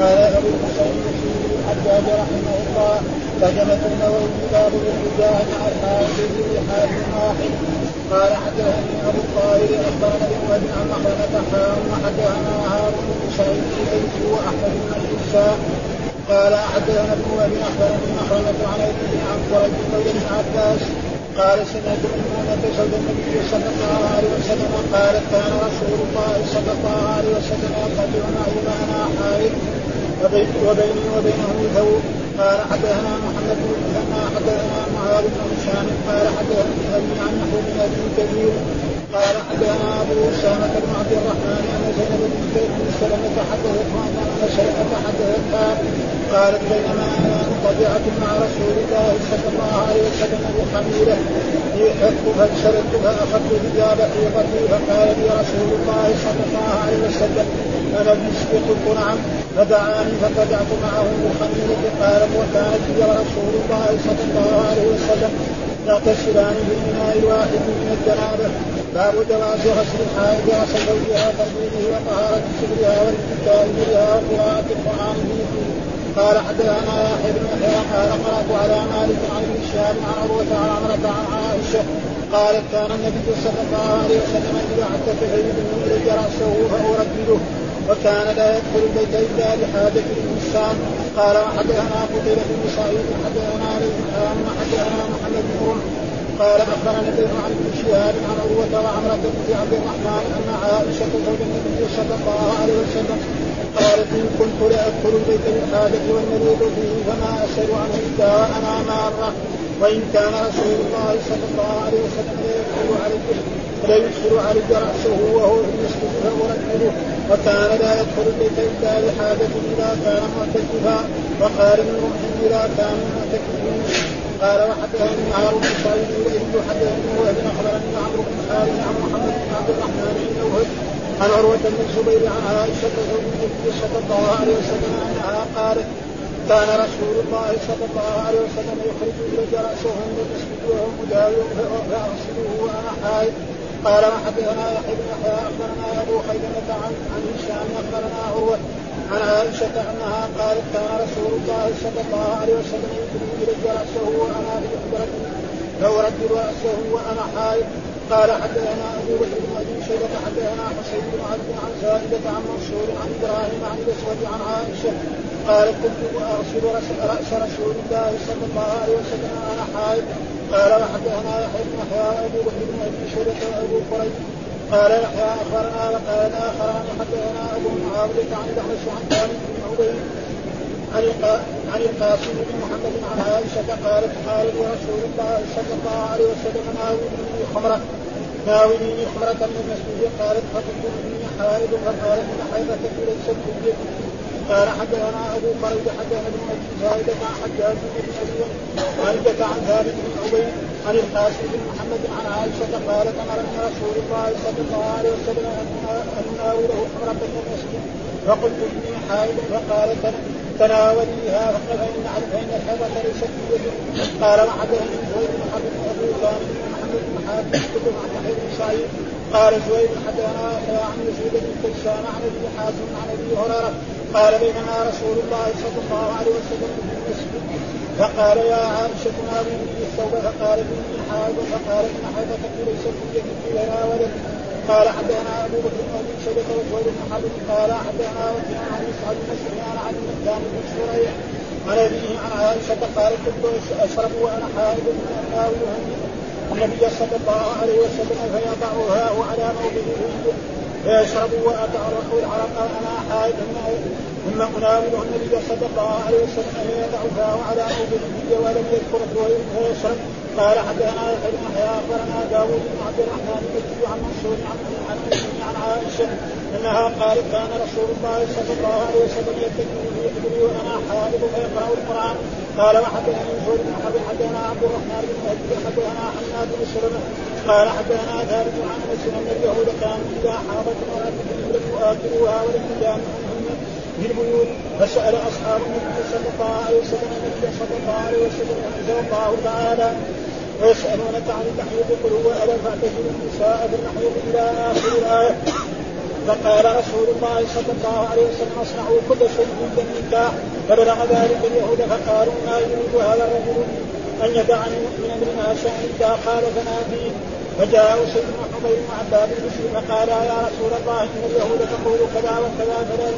قال ابو بن الحجاج رحمه الله ترجمة النووي باب الاتجاه مع الحائط في حال واحد قال حدثني ابو الطاهر اخبرنا وهب عن مخرمة حام وحدثنا هارون بن سعيد بن واحمد بن عيسى قال حدثنا ابن وهب اخبرني مخرمة عن ابي عن مولى بن عباس قال سمعت ميمونة زوج النبي صلى الله عليه وسلم قالت كان رسول الله صلى الله عليه وسلم يقتل معي وأنا حائض. وبيني وبينه ثوب قال حدثنا محمد بن المثنى حدثنا معاذ بن هشام قال حدثني أبي عن نحو بن ابي كثير قال حدثنا أبو أسامة بن عبد الرحمن ان زينب بن سلمة حدثته ان سلمه حدثتها قالت بينما أنا منقطعه مع رسول الله صلى الله عليه وسلم بحميره في حق فانشرت فاخذت حجاب حيضتي فقال لي رسول الله صلى الله عليه وسلم أنا قلت نعم فدعاني فاتبعت معه بخميلة قالت وكانت هي رسول الله صلى الله عليه وسلم يغتسلان في الماء الواحد من الجنابه باب جواز غسل الحائض غسل زوجها تربيته وطهارة سرها والاتكاء بها وقراءة القرآن فيه قال حدثنا يحيى بن يحيى قال قرأت على مالك عن ابن شهاب عن عروة عن عمرة عن عائشة قالت كان النبي صلى الله عليه وسلم إذا اعتك فيده الي رأسه فأردده. وكان لا يدخل البيت إلا لحاجة الإنسان. قال وحدثنا قتيبة بن سعيد حدثنا علي بن حدثنا محمد بن قال أخبرنا ابن عن ابن شهاب عن عروة وعمره بن عبد الرحمن أن عائشة زوج النبي صلى الله عليه وسلم قالت إن كنت لادخل البيت بالحاجة والمريض فيه فما اسال عنه الا وأنا مارة. وإن كان رسول الله صلى الله عليه وسلم لا يدخل عليه لا يدخل علي رأسه وهو في المسجد وكان لا يدخل البيت الا لحاجه اذا كان معتكفا. وقال من رمح إذا كان معتكفين قال وحدثني هارون بن سعيد اليه حدثني وهب اخبرني عمرو بن حارث عن محمد بن عبد الرحمن بن وهب عن عروة بن الزبير عن عائشة صلى الله عليه وسلم أنها قالت كان رسول الله صلى الله عليه وسلم يخرج إلي رأسه من المسجد وهو مداوي فأغسله وأنا حائض. قال وحدثنا يحيى بن يحيى أخبرنا أبو خيثمة عن عن هشام اخبرنا عروه عن عائشة أنها قالت كان رسول الله صلى الله عليه وسلم إلي رأسه وأنا بحجرته فارد رأسه وأنا حائض. قال حدثنا أبو بكر بن أبي شيبة حدثنا حسين بن عبد عن زائدة عن منصور عن إبراهيم عن الأسود عن عائشة. قالت كنت اغسل رأس رسول الله صلى الله عليه وسلم وأنا حائض. قال وحدثنا يحيى بن يحيى ابو بكر بن أبي شيبة وابو قريب قال يحيى أخبرنا وقال الاخران حدثنا أبو معاويه عن الاحمس عن خالد بن عبيد عن القاسم بن محمد عن عائشة قالت قال لرسول الله صلى الله عليه وسلم ناولني خمرة. ناولني خمرة من المسجد قالت فقلت اني حائض فقالت إن حيضتك ليست بيدك قال حدثنا ابو قريب حدثنا ابن ابي زايدة عن حجاج بن ابي والدة عن ثابت بن عبيد عن القاسم بن محمد عن عائشة قالت امرني رسول الله صلى الله عليه وسلم ان اناوله حمرة من المسجد فقلت اني حائض فقال تناوليها فان فان الحيضة ليست بيده قال وحدثني زهير بن حرب ابو ثاني بن محمد بن حاتم كتب عن يحيى بن سعيد قال زهير حدثنا عن يزيد بن كيسان عن ابي حاتم عن ابي هريره قال بينما رسول الله صلى الله عليه وسلم في المسجد فقال يا عائشة ناولني الثوب فقال إني حائض فقال إن حيضتك ليست في يدك لنا ولد قال حدثنا أبو بكر أبي شيبة وزهير بن قال حدثنا وكيع عن يسعد بن سفيان عن المكان بن شريح. عن أبيه عن عائشة قال كنت أشرب وأنا حائض من النبي صلى الله عليه وسلم فيضعها على موضعه. فيشرب واتعرق العرق أنا حائض ثم اناوله النبي صلى الله عليه وسلم فيضعها على موضعه ولم يذكر فيشرب قال يحيى بن يحيى أخبرنا داوود بن عبد الرحمن بن عن منصور عن عن عائشة أنها قالت كان رسول الله صلى الله عليه وسلم يتكئ في حجري وأنا حائض فيقرأ القرآن. قال وحدثني زهير بن حرب حدثنا عبد الرحمن بن مهدي حدثنا حماد بن سلمة. قال حدثنا ثابت عن أنس أن اليهود كانوا إذا حاضت امراه لم يؤكلوها ولم يجامعوهن في البيوت فسأل اصحاب النبي صلى الله عليه وسلم النبي صلى الله عليه وسلم انزل الله تعالى ويسألونك عن المحيض قل هو اذى فاعتزلوا النساء في إلى آخر الايه فقال رسول الله صلى الله عليه وسلم اصنعوا كل شيء عند النكاح فبلغ ذلك اليهود فقالوا ما يريد هذا الرجل أن يدعني من امرنا شيئا قال فما فيه. فجاء سيد بن حضير بن عباد المسلم فقال يا رسول الله إن اليهود تقول كذا وكذا فلا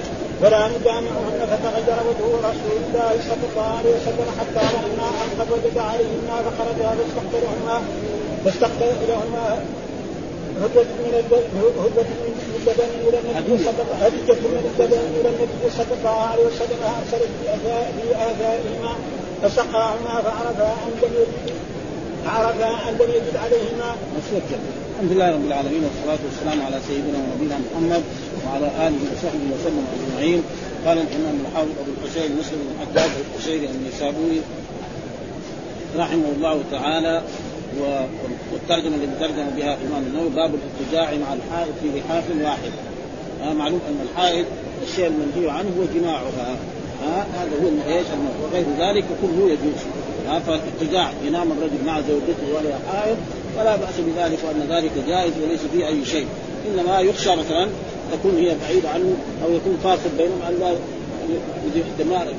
ولا ندامعهن فتغير وجه رسول الله صلى الله عليه وسلم حتى رأينا أن قد وجد عليهما فخرج فاستقبلهما فاستقبلهما هدة من هدة من اللبن إلى النبي صلى الله هدة من اللبن إلى النبي صلى الله عليه وسلم ارسل في اثارهما فسقاهما فعرفا ان لم عرفا ان لم يجد عليهما الحمد لله رب العالمين والصلاة والسلام على سيدنا ونبينا محمد وعلى آله وصحبه وسلم أجمعين. قال الإمام الحافظ أبو الحسين مسلم بن حجاج القشيري النسابوري رحمه الله تعالى والترجمة اللي ترجم بها الإمام النووي باب الاتجاع مع الحائط في لحاف واحد. آه معلوم أن الحائط الشيء المنهي عنه هو جماعها. آه هذا هو إيش وغير ذلك كله يجوز. فالاتجاع ينام الرجل مع زوجته وهي حائط فلا بأس بذلك وأن ذلك جائز وليس فيه أي شيء. إنما يخشى مثلا تكون هي بعيده عنه أو يكون فاصل بينهم أن لا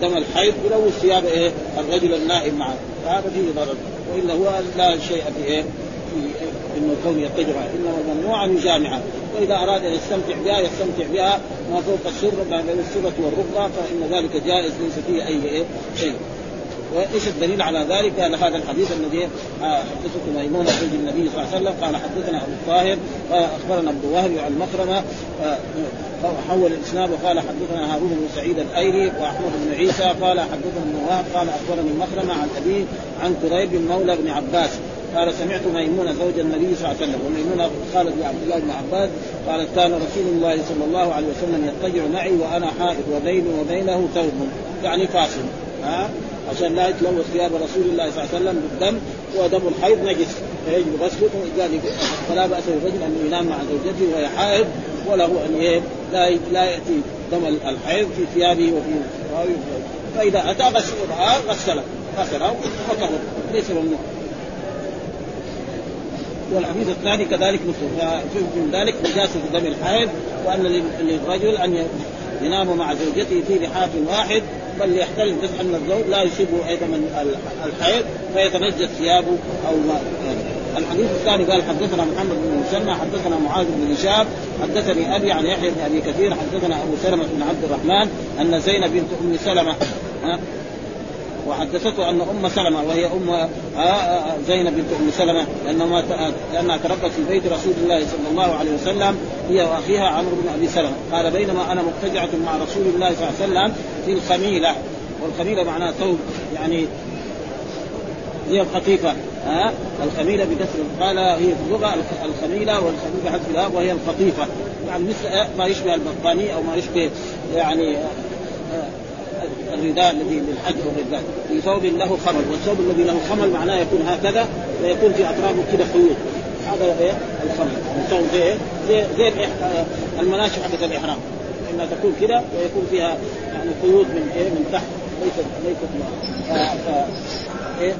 دم الحيض يلوث ثياب إيه الرجل النائم معه. فهذا فيه ضرر. وإلا هو لا شيء في إيه في إنه كون يتجه إنما ممنوع أن يجامعها وإذا أراد أن يستمتع بها يستمتع بها ما فوق السره بين السرة والركبة فإن ذلك جائز ليس فيه أي إيه شيء. وإيش الدليل على ذلك؟ قال هذا الحديث الذي آه، حدثته ميمونة زوج النبي صلى الله عليه وسلم. قال حدثنا أبو الطاهر أخبرنا عبد الوهاب عن مخرمه آه، حول الإسناد. وقال حدثنا هارون بن سعيد الأيلي وأحمد بن عيسى. قال حدثنا ابن وهب قال أخبرني مخرمه عن ابي عن كريب مولى بن عباس. قال سمعت ميمونة زوج النبي صلى الله عليه وسلم وميمونة قالت لعبد الله بن عباس قالت كان رسول الله صلى الله عليه وسلم يضطجع معي وأنا حائض وبيني وبينه ثوب. يعني فاصل. ها؟ عشان لا يتلوث ثياب رسول الله صلى الله عليه وسلم بالدم ودم الحيض نجس. فيجب غسله. ذلك فلا بأس للرجل أن ينام مع زوجته وهي حائض وله أن لا لا يأتي دم الحيض في ثيابه وفي فإذا أتى غسلها غسله. غسله وطهر. ليس ممنوع والحديث الثاني كذلك مثله من ذلك نجاسة دم الحيض وأن للرجل أن ينام مع زوجته في لحاف واحد. بل يحتل بس ان الزوج لا يصيبه أيضا الحيض فيتنجس ثيابه أو ما الحديث الثاني قال حدثنا محمد بن مسلمى حدثنا معاذ بن هشام حدثني أبي عن يحيى بن أبي كثير حدثنا أبو سلمة بن عبد الرحمن أن زينب بنت أم سلمة وحدثته أن أم سلمة وهي أم آه، آه، زينب بنت أم سلمة لانها لأنها تربت في بيت رسول الله صلى الله عليه وسلم هي وأخيها عمرو بن أبي سلمة. قال بينما أنا مضطجعه مع رسول الله صلى الله عليه وسلم في الخميلة. والخميلة معناها ثوب يعني هي الخفيفه ها؟ الخميلة بكسر قال هي في اللغة الخميلة والخميلة بحذف الهاء وهي القطيفه يعني مثل ما يشبه البطانيه أو ما يشبه يعني الرداء الذي للحج والرداء في ثوب له خمل والثوب الذي له خمل معناه يكون هكذا ويكون في اطرافه كده خيوط. هذا إيه؟ الخمل الثوب زي زي, زي المناشف حقت الإحرام. إنها تكون كده ويكون فيها يعني خيوط من إيه؟ من تحت. ليست ليست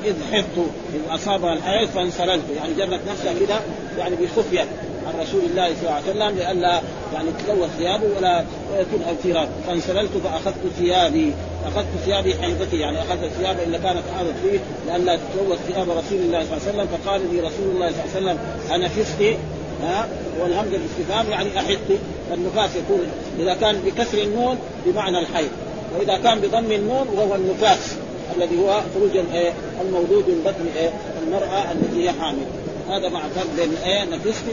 إذ حفت إذ أصابها الحيض فانسللت. يعني جرت نفسها كده يعني بخفية. عن رسول الله صلى الله عليه وسلم لئلا يعني تلوث ثيابه ولا ويكون اوتيرات فانسللت فأخذت ثيابي. أخذت ثيابي حيضتي. يعني أخذت ثياب اللي كانت حاضت فيه لئلا تتلوث ثياب رسول الله صلى الله عليه وسلم. فقال لي رسول الله صلى الله عليه وسلم أنا فستي ها والهمزه الاستفهام يعني احدت النفاس يكون إذا كان بكسر النون بمعنى الحيض. وإذا كان بضم النون وهو النفاس الذي هو خروج المولود من بطن المرأة التي هي حامل. هذا مع فرق بين إيه نفستي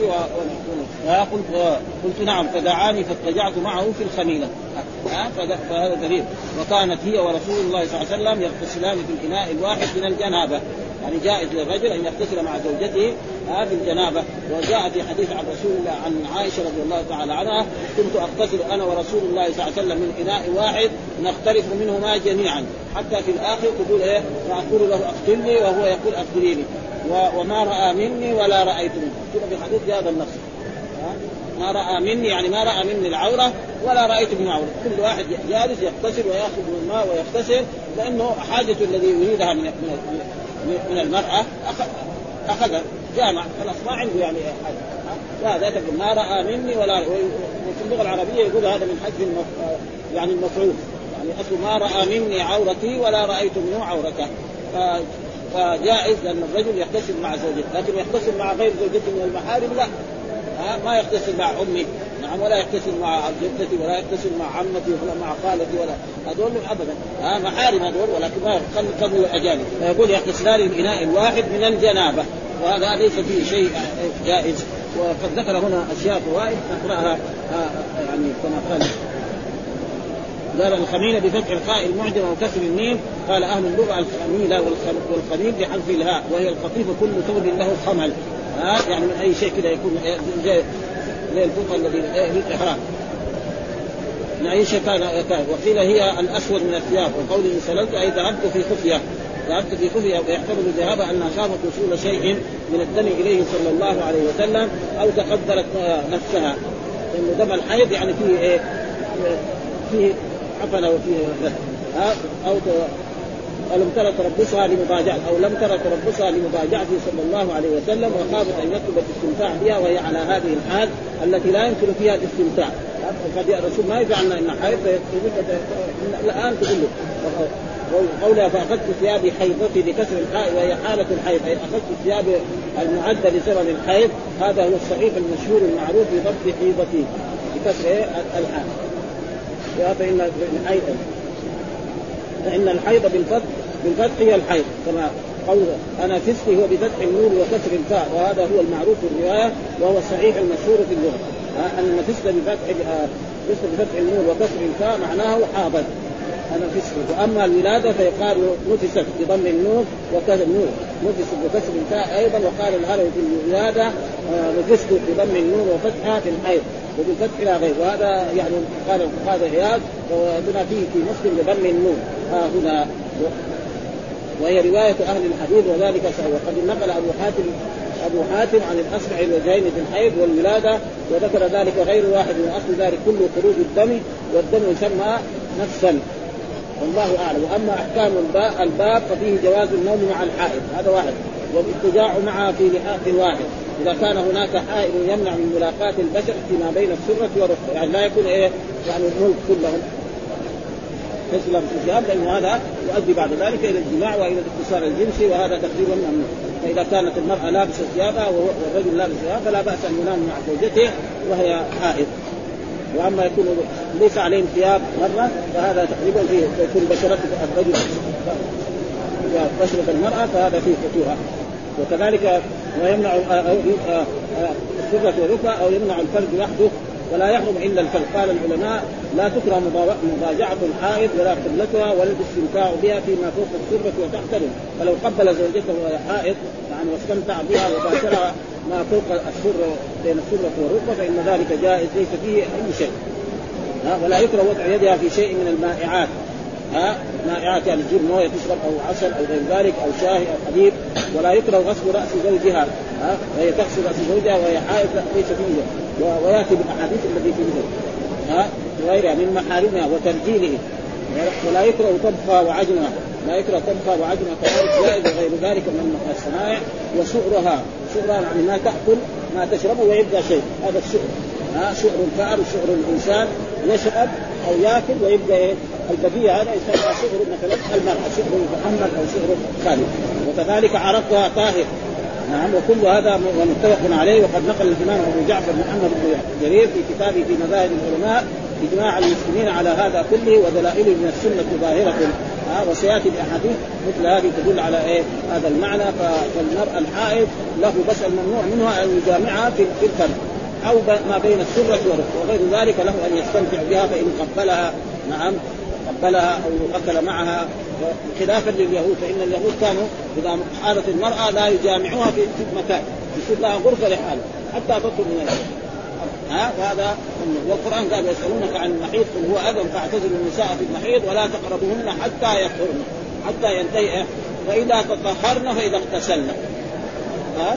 قلت قلت نعم فدعاني فاتجعت معه في الخميلة. فهذا دليل. وكانت هي ورسول الله صلى الله عليه وسلم يغتسلان في الإناء الواحد من الجنابة. يعني جائز للرجل أن يغتسل مع زوجته في الجنابة. وجاء في حديث عن رسول الله عن عائشة رضي الله تعالى عنها كنت أغتسل أنا ورسول الله صلى الله عليه وسلم من إناء واحد نختلف منهما جميعا. حتى في الآخر تقول إيه فأقول له اقتلني وهو يقول اقتليني وما رأى مني ولا رايت منه كذا في الحديث بهذا النص ما رأى مني يعني ما رأى مني العورة ولا رايت منه عورة. كل واحد جالس يغتسل ويأخذ من الماء ويغتسل لأنه حاجته الذي يريدها من من المرأة اخذها جامع. خلاص ما عنده يعني حاجة. لا ذاك ما رأى مني ولا وفي اللغة العربية يقول هذا من حذف يعني المفعول. يعني أصل ما رأى مني عورتي ولا رايت منه عورته. فجائز لأن الرجل يغتسل مع زوجته لكن يغتسل مع غير زوجته من المحارم لا. ها ما يغتسل مع أمي نعم ولا يغتسل مع جدتي ولا يغتسل مع عمتي ولا مع خالتي ولا هذول ابدا. ها محارم هذول ولكن ما قبل الاجانب فيقول يغتسلان الاناء الواحد من الجنابة. وهذا ليس فيه شيء جائز. وقد ذكر هنا أشياء فوائد نقرأها يعني كما قال قال الخميلة بفتح الخاء المعجمة وكسر الميم قال أهل اللغة الخميلة والخميل بحذف الهاء وهي القطيفة كل ثوب له خمل. ها يعني من أي شيء كذا يكون زي زي الفوطة الذي للإحرام من أي شيء كان وقيل هي الأسود من الثياب. وقوله سللت أي ذهبت في خفية. ذهبت في خفية ويحتمل الذهاب أنها خافت وصول شيء من الدم إليه صلى الله عليه وسلم أو تقدرت نفسها. لأن دم الحيض يعني فيه إيه فيه وفيه ها أو ألم ترى تربصها لمضاجعة أو لم ترى تربصها لمضاجعته صلى الله عليه وسلم وخافت أن يطلب الاستمتاع بها وهي على هذه الحال التي لا يمكن فيها الاستمتاع. قد الرسول ما يجعلنا ان حيض الآن تقول له قولها فاخذت ثيابي حيضتي بكسر الحائض وهي حالة الحيض أي أخذت ثياب المعدة لزمن الحيض هذا هو الصحيح المشهور المعروف بضبط حيضتي بكسر الحائض فإن فإن الحيض بالفتح بالفتح هي الحيض كما قول أنا فسقي هو بفتح النور وكسر الفاء وهذا هو المعروف في الرواية وهو الصحيح المشهور في اللغة أن فسق بفتح آه، فسق بفتح النور وكسر الفاء معناه حاضر. أنا فسق وأما الولادة فيقال نفست بضم النور وكسر النور. نفست بكسر الفاء أيضا وقال العربي في الولادة آه، نفست بضم النور وفتحها في الحيض. وبالفتح إلى غير. وهذا يعني قال القاضي عياض وهنا فيه في مسلم بضم النون. ها هنا. وهي رواية أهل الحديث وذلك وقد نقل أبو حاتم أبو حاتم عن الأسرع الوجهين في الحيض والولادة وذكر ذلك غير واحد. من أصل ذلك كله خروج الدم والدم يسمى نفسا. والله أعلم. وأما أحكام الباب ففيه جواز النوم مع الحائض. هذا واحد. والاتجاع معها في لحاف واحد. إذا كان هناك حائل يمنع من ملاقاة البشر فيما بين السرة والركبة. يعني لا يكون إيه؟ يعني الملك كلهم. في الذهاب لأنه هذا يؤدي بعد ذلك إلى الجماع وإلى الاتصال الجنسي وهذا تقريبا ممنوع فإذا كانت المرأة لابسة ثيابها والرجل لابس ثيابها فلا بأس أن ينام مع زوجته وهي حائض وأما يكون ليس عليهم ثياب مرة فهذا تقريبا فيه يكون بشرة الرجل. بشره المرأة فهذا فيه خطوره وكذلك ويمنع السرة والركبة أو يمنع الفرج وحده ولا يحرم إلا الفرج قال العلماء لا تكره مضاجعه الحائض ولا قبلتها ولا الاستمتاع بها فيما فوق السرة وتحت فلو قبل زوجته وهي حائض يعني واستمتع بها وباشرها ما فوق السر بين السرة والركبة فإن ذلك جائز ليس فيه أي شيء. ولا يكره وضع يدها في شيء من المائعات. ها؟ مائعات يعني تجيب مويه تشرب أو عسل أو غير ذلك أو شاي أو حليب ولا يكره غسل رأس زوجها ها؟ وهي تغسل رأس زوجها وهي حائض ليس فيه ويأتي بالأحاديث التي في ذلك ها؟ وغيرها من محارمها وترجيله ولا يكره طبخها وعجنها لا يكره طبخها وعجنها كذلك جائز وغير ذلك من الصنائع وسؤرها. سؤرها يعني ما تأكل ما تشربه ويبقى شيء. هذا السؤر ها؟ شعر الفأر وشعر الانسان يشرب أو يأكل ويبقى إيه؟ البقيه هذا يسمى شعر مثلا المرأة شعر محمد أو شعر خالد. وكذلك عرقها طاهر. نعم وكل هذا متفق عليه وقد نقل الإمام أبو جعفر محمد بن جرير في كتابه في مذاهب العلماء إجماع المسلمين على هذا كله ودلائله من السنة ظاهرة. ها وسيأتي الأحاديث مثل هذه تدل على إيه؟ هذا المعنى. فالمرأة الحائض له بس الممنوع منها أن يجامعها في الفرد. أو ما بين السرة والركبه وغير ذلك له أن يستمتع بها فإن قبلها. نعم. قبلها أو أكل معها. خلافا لليهود فإن اليهود كانوا إذا حالت المرأة لا يجامعوها في مكان يصير لها غرفة لحالها حتى تطلب من اليهود ها؟ وهذا والقرآن قال يسألونك عن المحيط قل هو أذى فاعتزلوا النساء في المحيط ولا تقربوهن حتى يطهرن حتى ينتهي. فإذا تطهرن فإذا اغتسلن. ها؟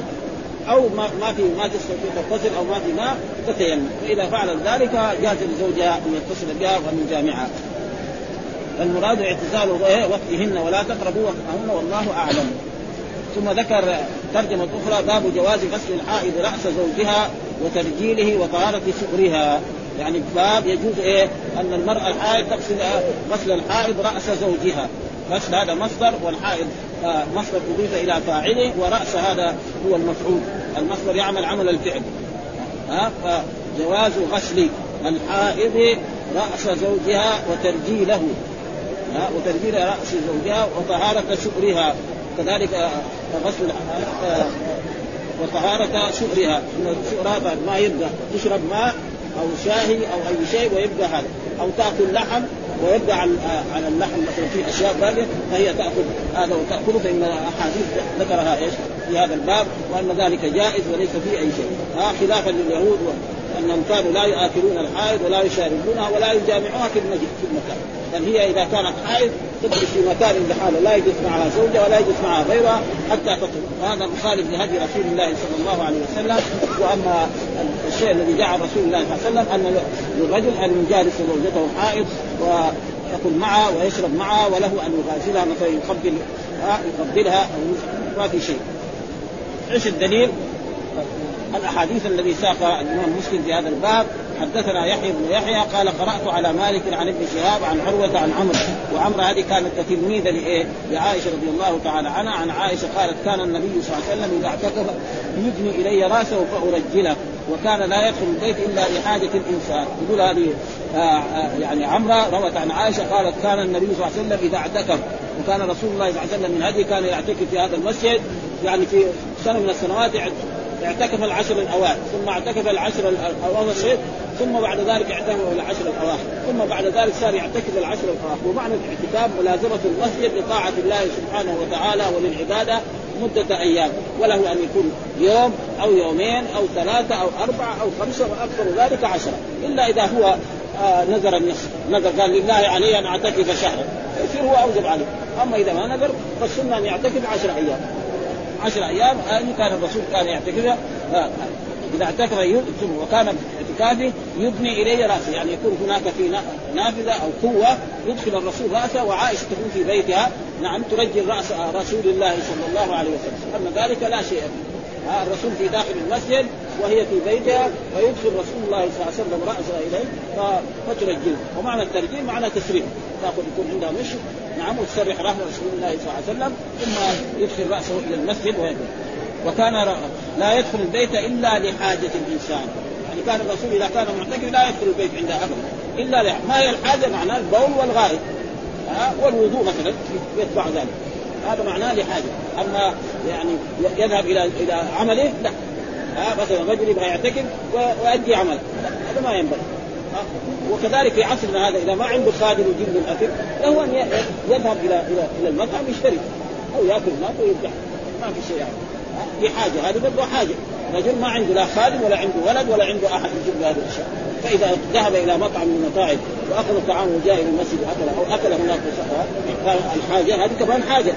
أو ما ما في ما تستطيع تتصل أو ما في ماء تتيمم. فإذا فعلت ذلك جاز لزوجها أن يتصل بها وأن يجامعها. المراد اعتزال وقتهن ولا تقربوا وقتهن والله أعلم. ثم ذكر ترجمة أخرى باب جواز غسل الحائض رأس زوجها وترجيله وطهارة سؤرها يعني باب يجوز إيه؟ أن المرأة الحائض تغسل غسل الحائض رأس زوجها. غسل هذا مصدر والحائض آه، مصدر أضيف إلى فاعله ورأس هذا هو المفعول. المصدر يعمل عمل الفعل. ها؟ فجواز غسل الحائض رأس زوجها وترجيله. وترجيل رأس زوجها وطهارة شؤرها كذلك آه، غسل آه، وطهارة شؤرها ان شؤرها ما يبقى تشرب ماء أو شاهي أو أي شيء ويبقى هذا. أو تأكل لحم ويبقى على على اللحم مثلا في أشياء باقية فهي تاخذ هذا وتأكله. فإن أحاديث ذكرها إيش؟ في هذا الباب وأن ذلك جائز وليس فيه أي شيء. ها خلافا لليهود انهم كانوا لا يآكلون الحائض ولا يشاربونها ولا يجامعوها في المكان. بل هي إذا كانت حائض تدخل في مكان لحالها لا يجلس معها زوجها ولا يجلس معها غيرها حتى تطهر وهذا مخالف لهدي رسول الله صلى الله عليه وسلم وأما الشيء الذي جاء رسول الله صلى الله عليه وسلم أن للرجل أن يجالس زوجته حائض ويأكل معها ويشرب معها وله أن يغازلها مثلا يقبل يقبلها أو ما في شيء. إيش الدليل؟ الأحاديث الذي ساق الإمام مسلم في هذا الباب حدثنا يحيى بن يحيى قال قرأت على مالك عن ابن شهاب عن عروة عن عمرو. وعمرو هذه كانت تلميذه لإيه؟ لعائشة رضي الله تعالى عنها. عن عائشة قالت كان النبي صلى الله عليه وسلم إذا اعتكف يدني إلي رأسه فأرجله وكان لا يدخل البيت إلا لحاجة الإنسان. يقول هذه آه آه يعني عمرة روت عن عائشة قالت كان النبي صلى الله عليه وسلم إذا اعتكف وكان رسول الله صلى الله عليه وسلم من هدي كان يعتكف في هذا المسجد يعني في سنة من السنوات اعتكف العشر الاوائل ثم اعتكف العشر الأواخر ثم بعد ذلك اعتكف العشر الأواخر ثم بعد ذلك صار يعتكف العشر الأواخر. ومعنى الاعتكاف ملازمة المسجد لطاعه الله سبحانه وتعالى وللعبادة مدة أيام وله أن يكون يوم أو يومين أو ثلاثة أو أربعة أو خمسة وأكثر ذلك عشرة إلا إذا هو آه نذر النصف نذر قال لله علي أن أعتكف شهرا. يصير هو أوجب عليه. أما إذا ما نذر فالسنة أن يعتكف عشر أيام. عشر أيام ان كان الرسول كان يعتكفها آه، إذا اعتكف ثم وكان اعتكافه يبني إليه رأسه يعني يكون هناك في نافذة أو قوة يدخل الرسول رأسه وعائشة تكون في بيتها. نعم ترجل راس رسول الله صلى الله عليه وسلم. أما ذلك لا شيء فيه. الرسول في داخل المسجد وهي في بيتها ويدخل رسول الله صلى الله عليه وسلم رأسها إليه فترجله ومعنى الترجيل معنى تسريح. تأخذ يكون عندها مشي نعم وتسرح رحم رسول الله صلى الله عليه وسلم ثم يدخل رأسه إلى المسجد ويدخل وكان لا يدخل البيت إلا لحاجة الإنسان. يعني كان الرسول إذا كان معتكف لا يدخل البيت عنده ابدا. إلا لحاجة. ما هي الحاجة؟ معناه البول والغائط والوضوء مثلا يتبع ذلك. هذا معناه لحاجة. أما يعني يذهب إلى إلى عمله لا. ها مثلا رجل يبغى يعتكف ويؤدي عمل هذا ما ينبغي. وكذلك في عصرنا هذا إذا ما عنده خادم يجيب له الاكل له أن يذهب إلى إلى إلى المطعم يشتري. أو يأكل هناك ويرجع. ما في شيء يعني. في حاجة هذه برضه حاجة. رجل ما عنده لا خادم ولا عنده ولد ولا عنده أحد يجيب له هذه الأشياء. فإذا ذهب إلى مطعم من المطاعم وأخذ الطعام وجاء إلى المسجد واكل أو أكل هناك الحاجة هذه كمان حاجة.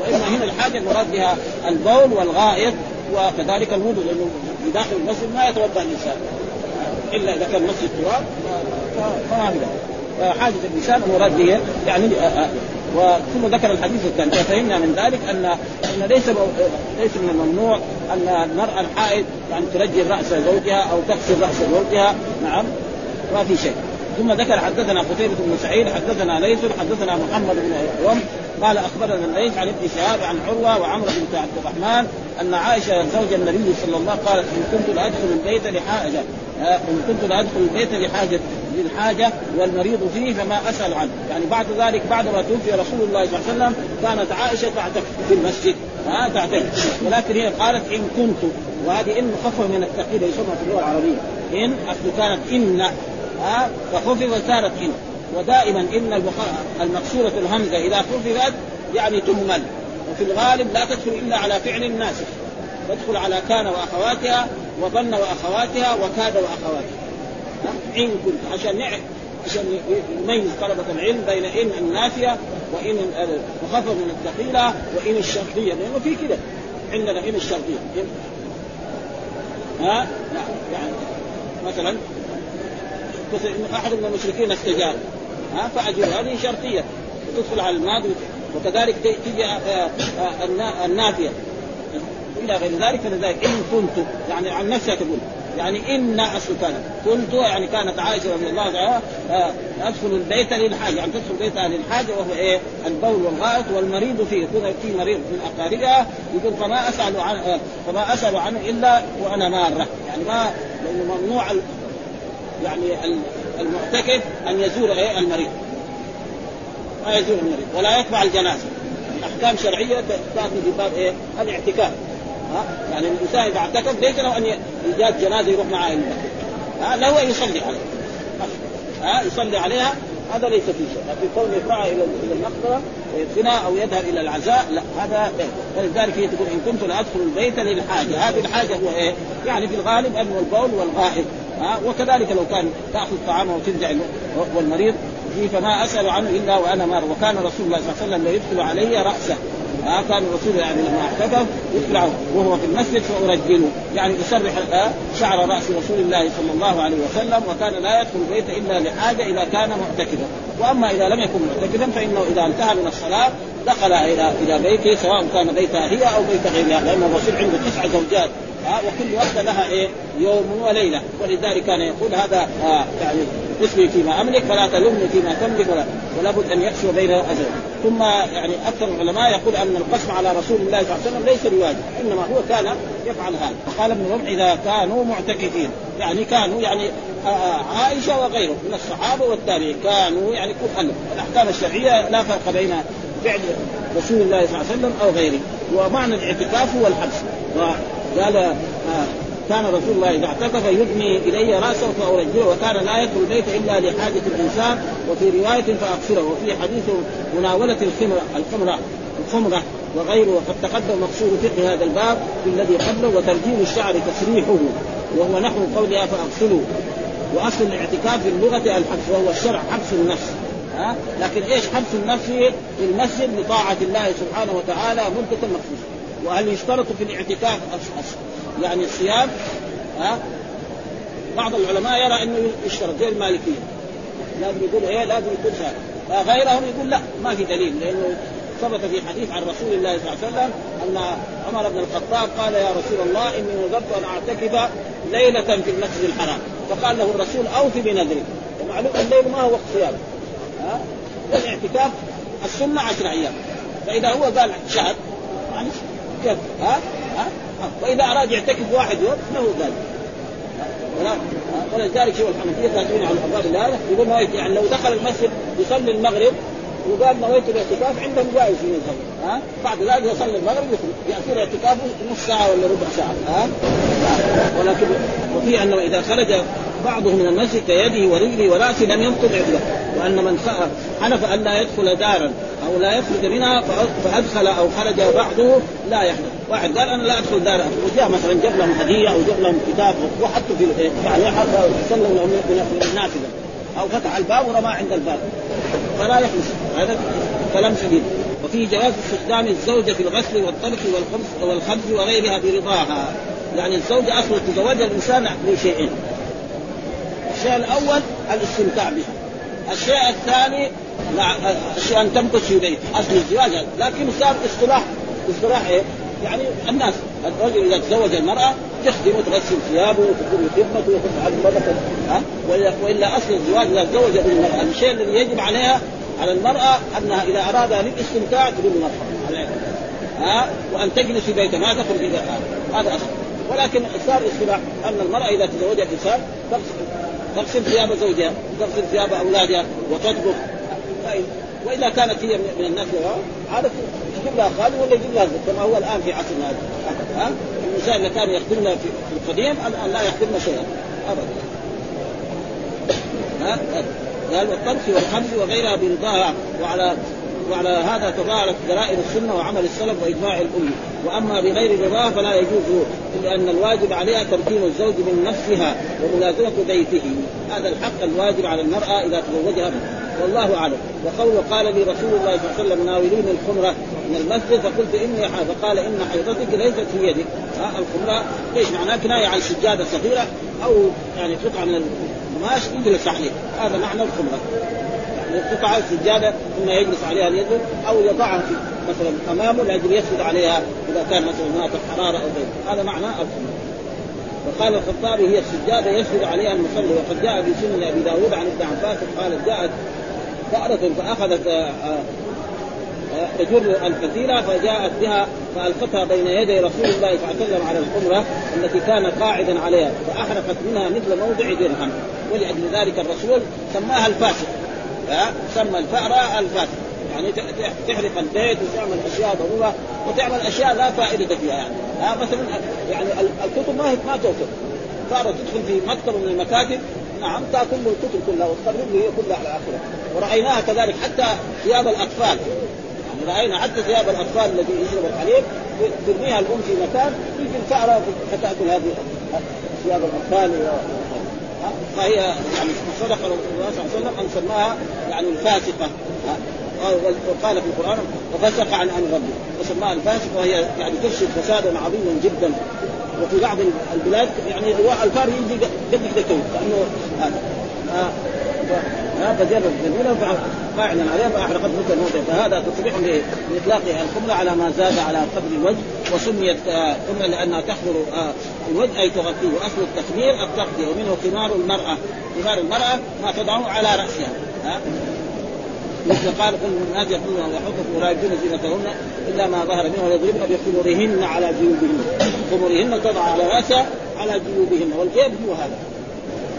واما هنا الحاجة المراد بها البول والغائط وكذلك الوضوء لأنه في داخل المسجد ما يتوضأ الإنسان. إلا إذا كان مسجد تراب فما حاجة الإنسان المراد به يعني آه، آه، ثم ذكر الحديث الثاني. ففهمنا من ذلك ان أن ليس ليس من الممنوع أن المرأة الحائض يعني ترجل راس زوجها أو تغسل راس زوجها نعم. ما في شيء. ثم ذكر حدثنا قتيبة بن سعيد حدثنا ليث حدثنا محمد بن قال أخبرنا الليث عن ابن شهاب عن عروة وعمرو بن عبد الرحمن أن عائشة زوج النبي صلى الله عليه وسلم قالت إن كنت لادخل البيت لحاجة آه، إن كنت لادخل البيت لحاجة للحاجة والمريض فيه فما أسأل عنه، يعني بعد ذلك بعد ما توفي رسول الله صلى الله عليه وسلم كانت عائشة تعتكف في المسجد. ها تعتكف. ولكن هي قالت إن كنت وهذه إن مخففه من التقييد يسمى في اللغة العربية. إن اصل كانت إن ها فخففت صارت إن. ودائما إن المكسوره الهمزة إذا خففت يعني تهمل. وفي الغالب لا تدخل إلا على فعل ناسخ تدخل على كان وأخواتها وظن وأخواتها وكاد وأخواتها. إن كنت. عشان نعرف عشان يميز طلبة العلم بين إن النافية وإن المخفف من الثقيلة وإن الشرطية. لأنه في كده. عندنا إن الشرطية. ها؟ لا يعني مثلا أحد من المشركين استجاب ها فاجر هذه شرطية. تدخل على الماضي وكذلك تيجي النافية. إلى غير ذلك فلذلك إن كنت يعني عن نفسها تقول يعني إن اصل كان كنت يعني كانت عائشة رضي الله عنها أدخل البيت للحاجه يعني تدخل بيتها للحاجه وهو إيه؟ البول والغائط والمريض فيه. يكون في مريض من أقاربها يقول فما أسأل عن فما أسأل عنه إلا وأنا مارة. يعني ما لأنه ممنوع يعني المعتكف أن يزور إيه؟ المريض. ما يزور المريض. ولا يتبع الجنازة. أحكام شرعية تأتي في باب إيه؟ الاعتكاف. ها؟ يعني الإنسان إذا اعتكف ليس له أن يجاد جنازة يروح معها المسجد ها؟ له ان يصلي عليها. ها؟ يصلي عليها. هذا ليس فيه شيء. لكن كون يدفعها إلى إلى المقبرة ويدفنها أو يذهب إلى العزاء لا. هذا ولذلك هي تقول إن كنت لأدخل البيت للحاجة. هذه الحاجة هو إيه؟ يعني في الغالب انه البول والغائط ها وكذلك لو كان تأخذ طعامه وترجع والمريض فما أسأل عنه إلا وأنا مار. وكان رسول الله صلى الله عليه وسلم لا يدخل علي رأسه. آه كان الرسول يعني لما اعتكف يطلع وهو في المسجد فأرجله. يعني يسرح آه شعر رأس رسول الله صلى الله عليه وسلم وكان لا يدخل البيت إلا لحاجة إذا كان معتكفا. وأما إذا لم يكن معتكفا فإنه إذا انتهى من الصلاة دخل إلى إلى بيته سواء كان بيتها هي أو بيت غيرها لأن الرسول عنده تسع زوجات. ها وكل واحدة لها إيه؟ يوم وليلة. ولذلك كان يقول هذا آه يعني اسمي فيما أملك فلا تلمني فيما تملك ولا ولا بد أن يقسو بين أجل ثم يعني أكثر العلماء يقول أن القسم على رسول الله صلى الله عليه وسلم ليس بواجب إنما هو كان يفعل هذا. فقال ابن ربع إذا كانوا معتكفين يعني كانوا يعني عائشة وغيره من الصحابة والتابعين كانوا يعني كل الأحكام الشرعية لا فرق بين فعل رسول الله صلى الله عليه وسلم أو غيره. ومعنى الاعتكاف هو الحبس. وقال آه كان رسول الله إذا اعتكف يدني إلي رأسه فارجله وكان لا يدخل البيت إلا لحاجة الإنسان وفي رواية فاغسله وفي حديث مناولة الخمره الخمره الخمرة وغيره وقد تقدم مقصود فقه هذا الباب في الذي قبله وترجيل الشعر تسريحه وهو نحو قولها فاغسلوا وأصل الاعتكاف في اللغة الحبس وهو الشرع حبس النفس. ها؟ لكن إيش حبس النفس؟ في المسجد لطاعة الله سبحانه وتعالى مده مخصوصه وهل يشترط في الاعتكاف يعني الصيام؟ ها؟ بعض العلماء يرى إنه يشترط زي المالكية. لازم يقول إيه؟ لازم يكون شهر غيرهم يقول لا ما في دليل لأنه ثبت في حديث عن رسول الله صلى الله عليه وسلم أن عمر بن الخطاب قال يا رسول الله إني نذرت أن أعتكف ليلة في المسجد الحرام. فقال له الرسول اوفي بنذرك. ومعلوم الليل ما هو وقت صيام. ها؟ والاعتكاف السنة عشر أيام. فإذا هو قال شهر كيف ها؟ ها؟ وإذا أراد يعتكف واحد يوم له ذلك. ولذلك شوف الحنفيه كاتبين على الابواب هذا يقول يعني لو دخل المسجد يصلي المغرب وقال نويت الاعتكاف عندهم جائز مذهب ها؟ بعد ذلك يصلي المغرب يصير اعتكافه نص ساعة ولا ربع ساعة. ها؟ ولكن وفي أنه إذا خرج بعضه من المسجد كيده ورجله ورأسه لم يبطل اعتكافه وأن من حلف أن لا يدخل دارا أو لا يخرج منها فأدخل أو خرج بعضه لا يحدث واحد قال أنا لا أدخل دار وجاء مثلا جاب لهم هدية أو جاب لهم كتاب وحطوا في يعني سلم لهم من النافذة. أو فتح الباب ورماه عند الباب. فلا يحدث هذا كلام شديد. وفي جواز استخدام الزوجة في الغسل والطبخ والخبز والخبز وغيرها برضاها. يعني الزوجة أصلا تزوجها الإنسان لشيئين الشيء الأول الاستمتاع بها الشيء الثاني الشيء أن تمكث في بيت أصل الزواج لكن صار اصطلاح اصطلاح إيه؟ يعني الناس. الرجل إذا تزوج المرأة تخدمه تغسل ثيابه وتقوم بخدمته وتفعل مرة ها؟ وإلا أصل الزواج إذا تزوج المرأة الشيء الذي يجب عليها على المرأة أنها إذا أراد للاستمتاع تقول مرحبا ها؟ وأن تجلس في بيتها ما تخرج إلى هذا أصل. ولكن صار اصطلاح أن المرأة إذا تزوجها الانسان تغسل ثياب زوجها تغسل ثياب أولادها وتطبخ. وإذا كانت هي من الناس عادة يجيب لها خادم ولا يجيب لها كما هو الآن في عصرنا هذا. ها؟ النساء اللي كانوا يخدمنا في القديم الان لا يخدمنا شيئا. ابدا. ها؟ قال والطبخ والخبز وغيرها برضاها وعلى وعلى هذا تظاهرت دلائل السنة وعمل السلف وإجماع الأمة. وأما بغير رضاه فلا يجوز لأن الواجب عليها تمكين الزوج من نفسها وملازمة بيته. هذا الحق الواجب على المرأة إذا تزوجها والله أعلم. وقوله قال لي رسول الله صلى الله عليه وسلم ناوليني الخمرة من المسجد. فقلت إني فقال إن حيضتك ليست في يدك. ها الخمرة إيش معناه كناية عن سجاده صغيرة أو يعني قطعه من القماش يجلس عليه هذا معنى الخمرة. يعني قطعه سجاده ثم يجلس عليها ليسجد أو يضعها في مثلا أمامه لاجل يسجد عليها إذا كان مثلا هناك حرارة أو غيره. هذا معنى الخمر وقال الخطابي هي السجادة يسجد عليها المصلي. وقد جاء في سنن أبي داود عن ابن عباس قال جاءت فأرة فأخذت آه، آه، تجر الفتيلة فجاءت بها فألقتها بين يدي رسول الله صلى الله عليه وسلم على الحمرة التي كان قاعدا عليها. فأحرقت منها مثل موضع درهم. ولأجل ذلك الرسول سماها الفاسق. سمى الفأرة الفاسق يعني تحرق البيت وتعمل أشياء ضرورة وتعمل أشياء لا فائدة فيها يعني. ها مثلا يعني الكتب ما هي ما توصل فأرة تدخل في مكتب من المكاتب. نعم تأكل الكتب كلها وتقرب هي كلها على اخره ورأيناها كذلك حتى ثياب الأطفال. يعني رأينا حتى ثياب الأطفال الذي يشرب الحليب. ترميها الأم في مكان يجي الفأرة فتاكل هذه ثياب الأطفال فهي يعني صدق رسول الله صلى الله عليه وسلم أن سماها يعني الفاسقة. وقال في القرآن وفسق عن أمر ربه. وسماها الفاسقة. وهي يعني تفسد فسادا عظيما جدا. وفي بعض البلاد يعني الفار يجي قد كده لأنه فجرب جميلا فاعلا عليها فاحرقت مثل الموت فهذا تصريح باطلاق الخمره على ما زاد على قدر الوجه وسميت خمره لأنها تخمر آه، الوجه أي تغطيه. وأصل التخمير التغطية ومنه خمار المرأة. خمار المرأة ما تضعه على رأسها. مثل قال كل الناس يقولون ويحطوا ولا يبدون زينتهن إلا ما ظهر منه ويضربن بخمرهن على جيوبهن. خمرهن تضع على رأسها على جيوبهن. والجيب هو هذا؟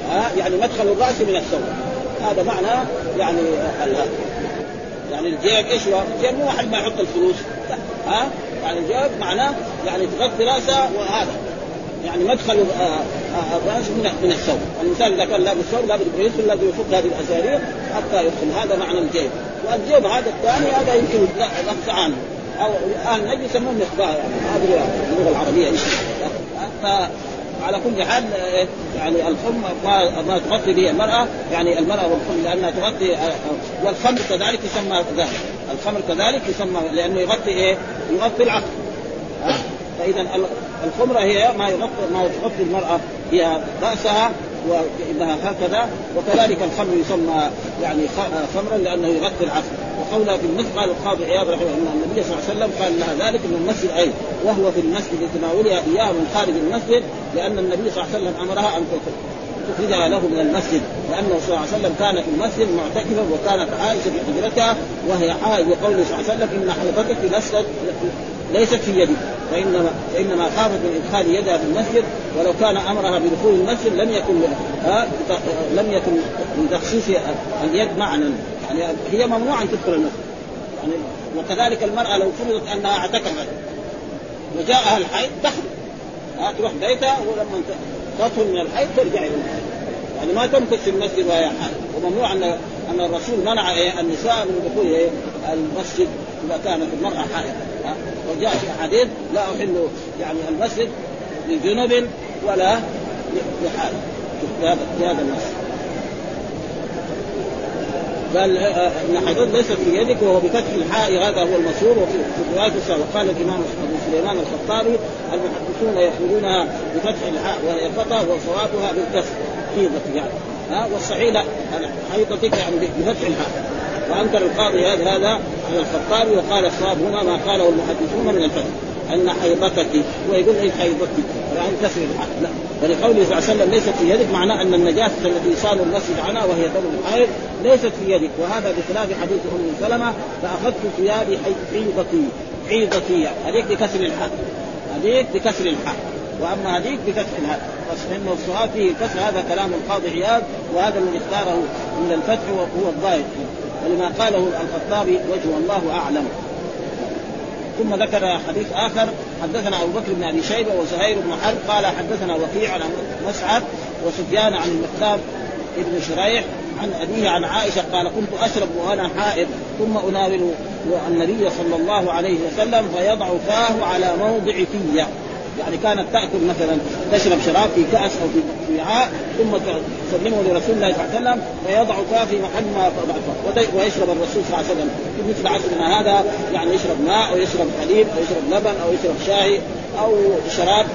ها؟ يعني مدخل الرأس من الثوب. هذا معنى يعني يعني الجيب إيش هو؟ الجيب مو واحد ما يحط الفلوس. ها؟ يعني الجيب معناه يعني تغطي راسها وهذا. يعني مدخل آه، آه، الراس من من الثوب، الإنسان إذا كان لابس ثوب لابد يدخل لازم يفك هذه الاسارير حتى يدخل. هذا معنى الجيب، والجيب هذا الثاني هذا يمكن نقص عنه أو الآن نجي يسموه مصباح يعني هذه اللغة العربية على كل حال يعني الخم ما, ما تغطي به المرأة يعني المرأة والخم لأنها تغطي والخمر كذلك يسمى ذلك. الخمر كذلك يسمى لأنه يغطي إيه؟ يغطي العقل. فإذا الخمره هي ما يغطي ما تغطي المرأة هي رأسها وإنها هكذا وكذلك الخمر يسمى يعني خمرا لأنه يغطي العصر وقولها في المسجد قال القاضي عياض رحمه الله النبي صلى الله عليه وسلم قال لها ذلك من المسجد اي وهو في المسجد لتناولها إياه من خارج المسجد لأن النبي صلى الله عليه وسلم أمرها أن تخرجها له من المسجد. لأنه صلى الله عليه وسلم كان في المسجد معتكفا وكانت عائشة في حجرتها وهي حائض وقوله صلى الله عليه وسلم إن حلقتك لست ليست في يدك فانما فانما خافت من إدخال يدها في المسجد ولو كان أمرها بدخول المسجد لم يكن ها لم يكن من تخصيص اليد معنى يعني هي ممنوع أن تدخل المسجد. يعني وكذلك المرأة لو فرضت أنها اعتكفت وجاءها الحيض تخرج ها تروح بيتها ولما تدخل من الحيض ترجع إلى المسجد. يعني ما تمكث في المسجد وهي حائض. وممنوع ان أن الرسول منع إيه النساء من دخول إيه المسجد. إذا كانت المرأة حائض وجاء في احاديث لا أحل يعني المسجد لجنب ولا لحائض في هذا النص. قال ان حيض ليست في يدك وهو بفتح الحاء هذا هو المشهور وفي روايه وقال الإمام أبو سليمان الخطابي المحدثون يقولونها بفتح الحاء وهي خطأ وصوابها بالكسر حيضة يعني ها؟ والصحيح لا حيضتك يعني بفتح الحاء. وأنكر القاضي هذا على الخطابي وقال الصواب هنا ما قاله المحدثون من الفتح أن حيضتك ويقول إيه حيضتك. يعني الحق. لا. ولقوله صلى الله عليه وسلم ليست في يدك معناه أن النجاسة التي صار المسجد عنها وهي دم الحيض ليست في يدك. وهذا بخلاف حديث أم سلمة فأخذت ثيابي حيضتي. حيضتي هذيك بكسر الحق. هذيك بكسر الحق. وأما هذيك بفتح الهاء فانه الصواب فيه كسر هذا كلام القاضي عياض وهذا الذي اختاره من الفتح وهو الظاهر. ولما قاله الخطابي وجه الله أعلم. ثم ذكر حديث آخر حدثنا أبو بكر بن أبي شيبة وزهير بن حرب قال حدثنا وكيع عن مسعد وسفيان عن المقدام ابن شريح عن أبيه عن عائشة قال كنت أشرب وأنا حائض ثم اناول النبي صلى الله عليه وسلم فيضع فاه على موضع فيه يعني كانت تأكل مثلا تشرب شراب في كأس أو في وعاء ثم تسلمه لرسول الله صلى الله عليه وسلم فاه في محل ما ويشرب الرسول صلى الله عليه وسلم. في مثل عصرنا هذا يعني يشرب ماء أو يشرب حليب أو يشرب لبن أو يشرب شاي أو شراب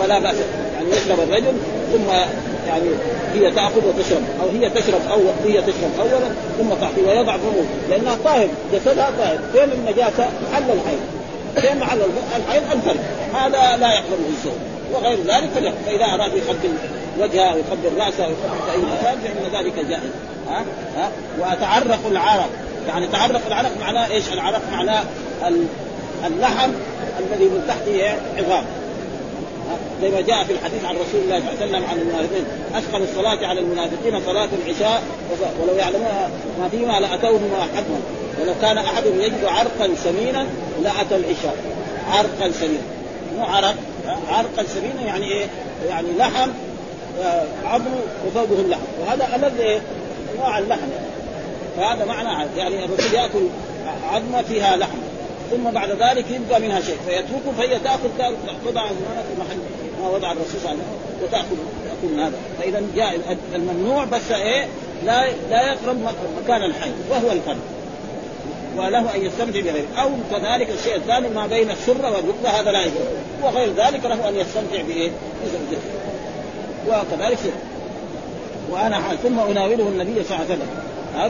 فلا بأس. يعني يشرب الرجل ثم يعني هي تأخذ وتشرب أو هي تشرب اول هي تشرب اولا ثم تعطي ويضع فمه لأنها طاهر جسدها طاهر. فين النجاسة؟ محل الحيض. فين محل الحيض الفرد هذا لا يقبله الزوج وغير ذلك فله فإذا أراد يقبل وجهه ويقبل رأسه ويقبل اي مكان فإن ذلك جائز. ها؟ ها؟ وأتعرق العرق. يعني تعرق العرق معناه إيش؟ العرق معناه اللحم الذي من تحته عظام. زي ما جاء في الحديث عن رسول الله صلى الله عليه وسلم عن المنافقين. اثقل الصلاة على المنافقين صلاة العشاء ولو يعلمون ما فيما لأتوهما حتما ولو كان احد يجد عرقا سمينا لأتى العشاء. عرقا سمينا. مو عرق. عرقا سمينا يعني إيه؟ يعني لحم آه، عظم وفوقه اللحم. وهذا الذي إيه؟ أنواع اللحم. فهذا معنى يعني الرسول يأكل عظمه فيها لحم. ثم بعد ذلك يبقى منها شيء. فيتركه فهي تأكل تضع في محل ما وضع الرسول صلى الله عليه وسلم. وتأكل تاكل هذا. فإذا جاء الممنوع بس إيه؟ لا لا يقرب مكان الحي. وهو القلب وله أن يستمتع بغيره. أو كذلك الشيء الثاني ما بين السره والركبة هذا لا يجوز. وغير ذلك له أن يستمتع بايه؟ بزوجته. وكذلك وأنا حال ثم أناوله النبي صلى الله عليه وسلم.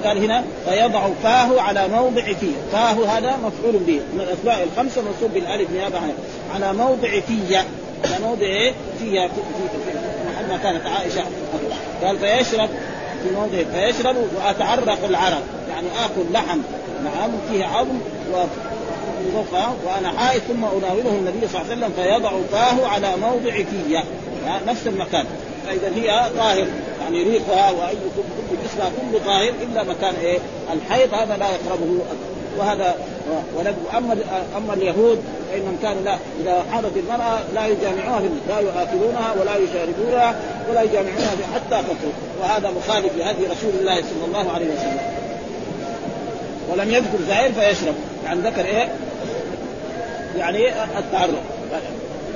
قال هنا؟ فيضع فاه على موضع فيه. فاه هذا مفعول به. من الأسماء الخمسة منصوب بالألف نيابة عنه. على موضع فيه. على موضع إيه؟ في, في, محل ما كانت عائشة. قال فيشرب في موضع فيشرب وأتعرق العرق. يعني آكل لحم. نعم فيه عظم وضفة وأنا حائط ثم اناوله النبي صلى الله عليه وسلم فيضع فاه على موضع فيه نفس المكان. فإذا هي طاهر يعني ريقها وأي كل جسمها كله طاهر إلا مكان إيه؟ الحيض هذا لا يقربه وهذا اما أما اليهود فانهم كانوا لا إذا حاضت المرأة لا يجامعوها لا ياكلونها ولا يشاربونها ولا يجامعونها حتى تطهر وهذا مخالف لهدي رسول الله صلى الله عليه وسلم. ولم يذكر زائر فيشرب. يعني ذكر إيه؟ يعني التعرض.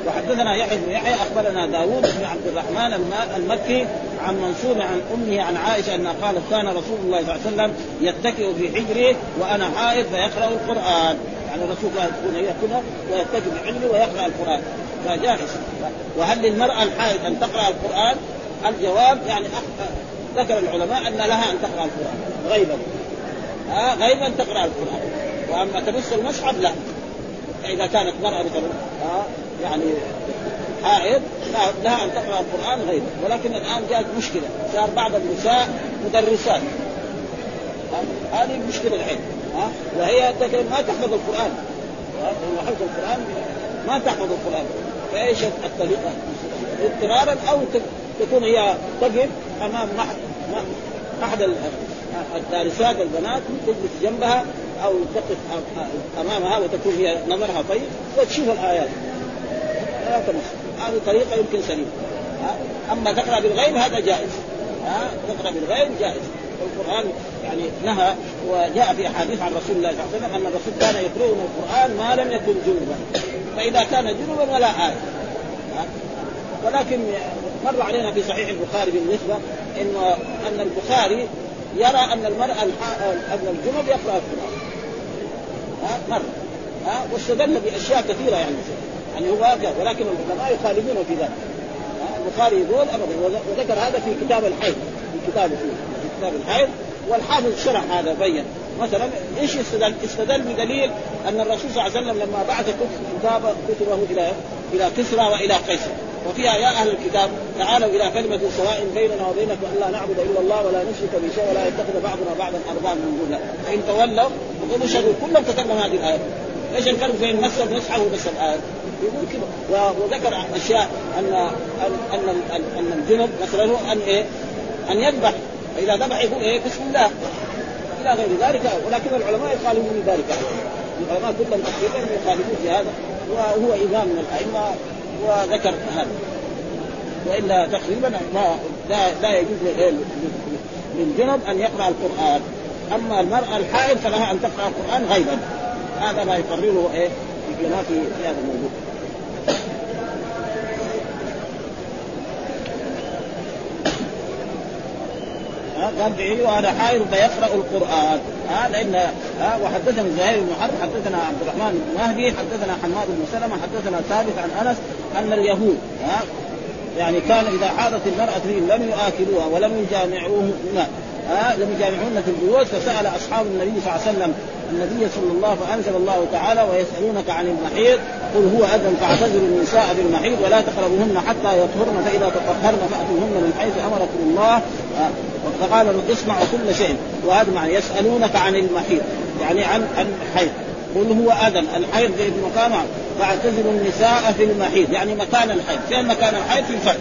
وحدثنا يحيى بن يحيى أخبرنا داوود بن عبد الرحمن المكي عن منصور عن أمه عن عائشة أنها قالت كان رسول الله صلى الله عليه وسلم يتكئ في حجره وأنا حائض فيقرأ القرآن. يعني الرسول يكون يأكل ويتكئ في حجره ويقرأ القرآن. فجائز وهل للمرأة الحائض أن تقرأ القرآن؟ الجواب يعني ذكر العلماء أن لها أن تقرأ القرآن. غيبا آه غيبا تقرأ القرآن. وأما تمس المصحف لا. فإذا كانت مرأة آه يعني حائض لها أن تقرأ القرآن غيره. ولكن الآن جاءت مشكلة. صار بعض النساء مدرسات. هذه مشكلة الحين. ها وهي ما تحفظ القرآن. حفظ القرآن ما تحفظ القرآن. فإيش الطريقة؟ اضطرارا أو تكون هي تقف أمام احد الدارسات البنات تجلس جنبها أو تقف أمامها وتكون هي نظرها طيب وتشوف الآيات. لا تمس. هذه طريقة يمكن سليمة. أما تقرأ بالغيب هذا جائز. تقرأ بالغيب جائز. القران يعني نهى وجاء في أحاديث عن رسول الله صلى الله عليه وسلم أن الرسول كان يقرؤون القرآن ما لم يكن جنبا. فإذا كان جنبا ولا آية. ولكن مر علينا في صحيح البخاري بالنسبة إنه أن البخاري يرى أن المرأة أن الجنب يقرأ القرآن. ها مر. ها واستدل بأشياء كثيرة يعني. يعني هو ولكن العلماء يخالفونه في ذلك. البخاري يقول ابدا وذكر هذا في كتاب الحيض. في كتابه في كتاب الحيض. والحافظ شرح هذا بين. مثلا إيش استدل؟ استدل بدليل أن الرسول صلى الله عليه وسلم لما بعث كتبه إلى إلى كسرى وإلى قيصر. وفيها يا أهل الكتاب تعالوا إلى كلمة سواء بيننا وبينكم الا نعبد إلا الله ولا نشرك به شيء ولا يتخذ بعضنا بعضا أربابا من دون الله. فإن تولوا فقولوا شهدوا كلهم كتبنا هذه الآية. إيش الفرق بين مس المصحف ومس الآية؟ يقول كذا وذكر أشياء ان ان ان, أن الجنب مثلا أن إيه؟ أن يذبح. فإذا ذبح يقول إيه؟ بسم الله. إلى غير ذلك. ولكن العلماء يخالفون ذلك. العلماء كلهم تقريبا يخالفون في هذا. وهو امام من الأئمة. وذكر هذا. وإلا تقريبا لا لا, يجوز للجنب أن يقرأ القرآن. أما المرأة الحائض فلها أن تقرأ القرآن غيبا هذا ما يقرره إيه؟ في في هذا الموضوع. قال بعيد وأنا حائر فيقرأ القرآن. ها لأن ها وحدثنا زهير بن حرب حدثنا عبد الرحمن بن مهدي حدثنا حماد بن سلمة حدثنا ثابت عن أنس أن اليهود ها؟ يعني كان إذا حاضت المرأة فيهم لم يآكلوها ولم يجامعوهن آه لم يجامعوهن في البيوت فسأل أصحاب النبي صلى الله عليه وسلم النبي صلى الله فانزل الله تعالى ويسألونك عن المحيض قل هو اذن فاعتزلوا النساء في المحيض ولا تقربوهن حتى يطهرن فإذا تطهرن فأتوهن من حيث أمركم الله آه فقال اصنعوا كل شيء وهذا معنى يسألونك عن المحيض يعني عن عن الحيض. قل هو أذن الحيض في مكان فاعتزلوا النساء في المحيض يعني مكان الحيض فين مكان الحيض؟ في الفرد.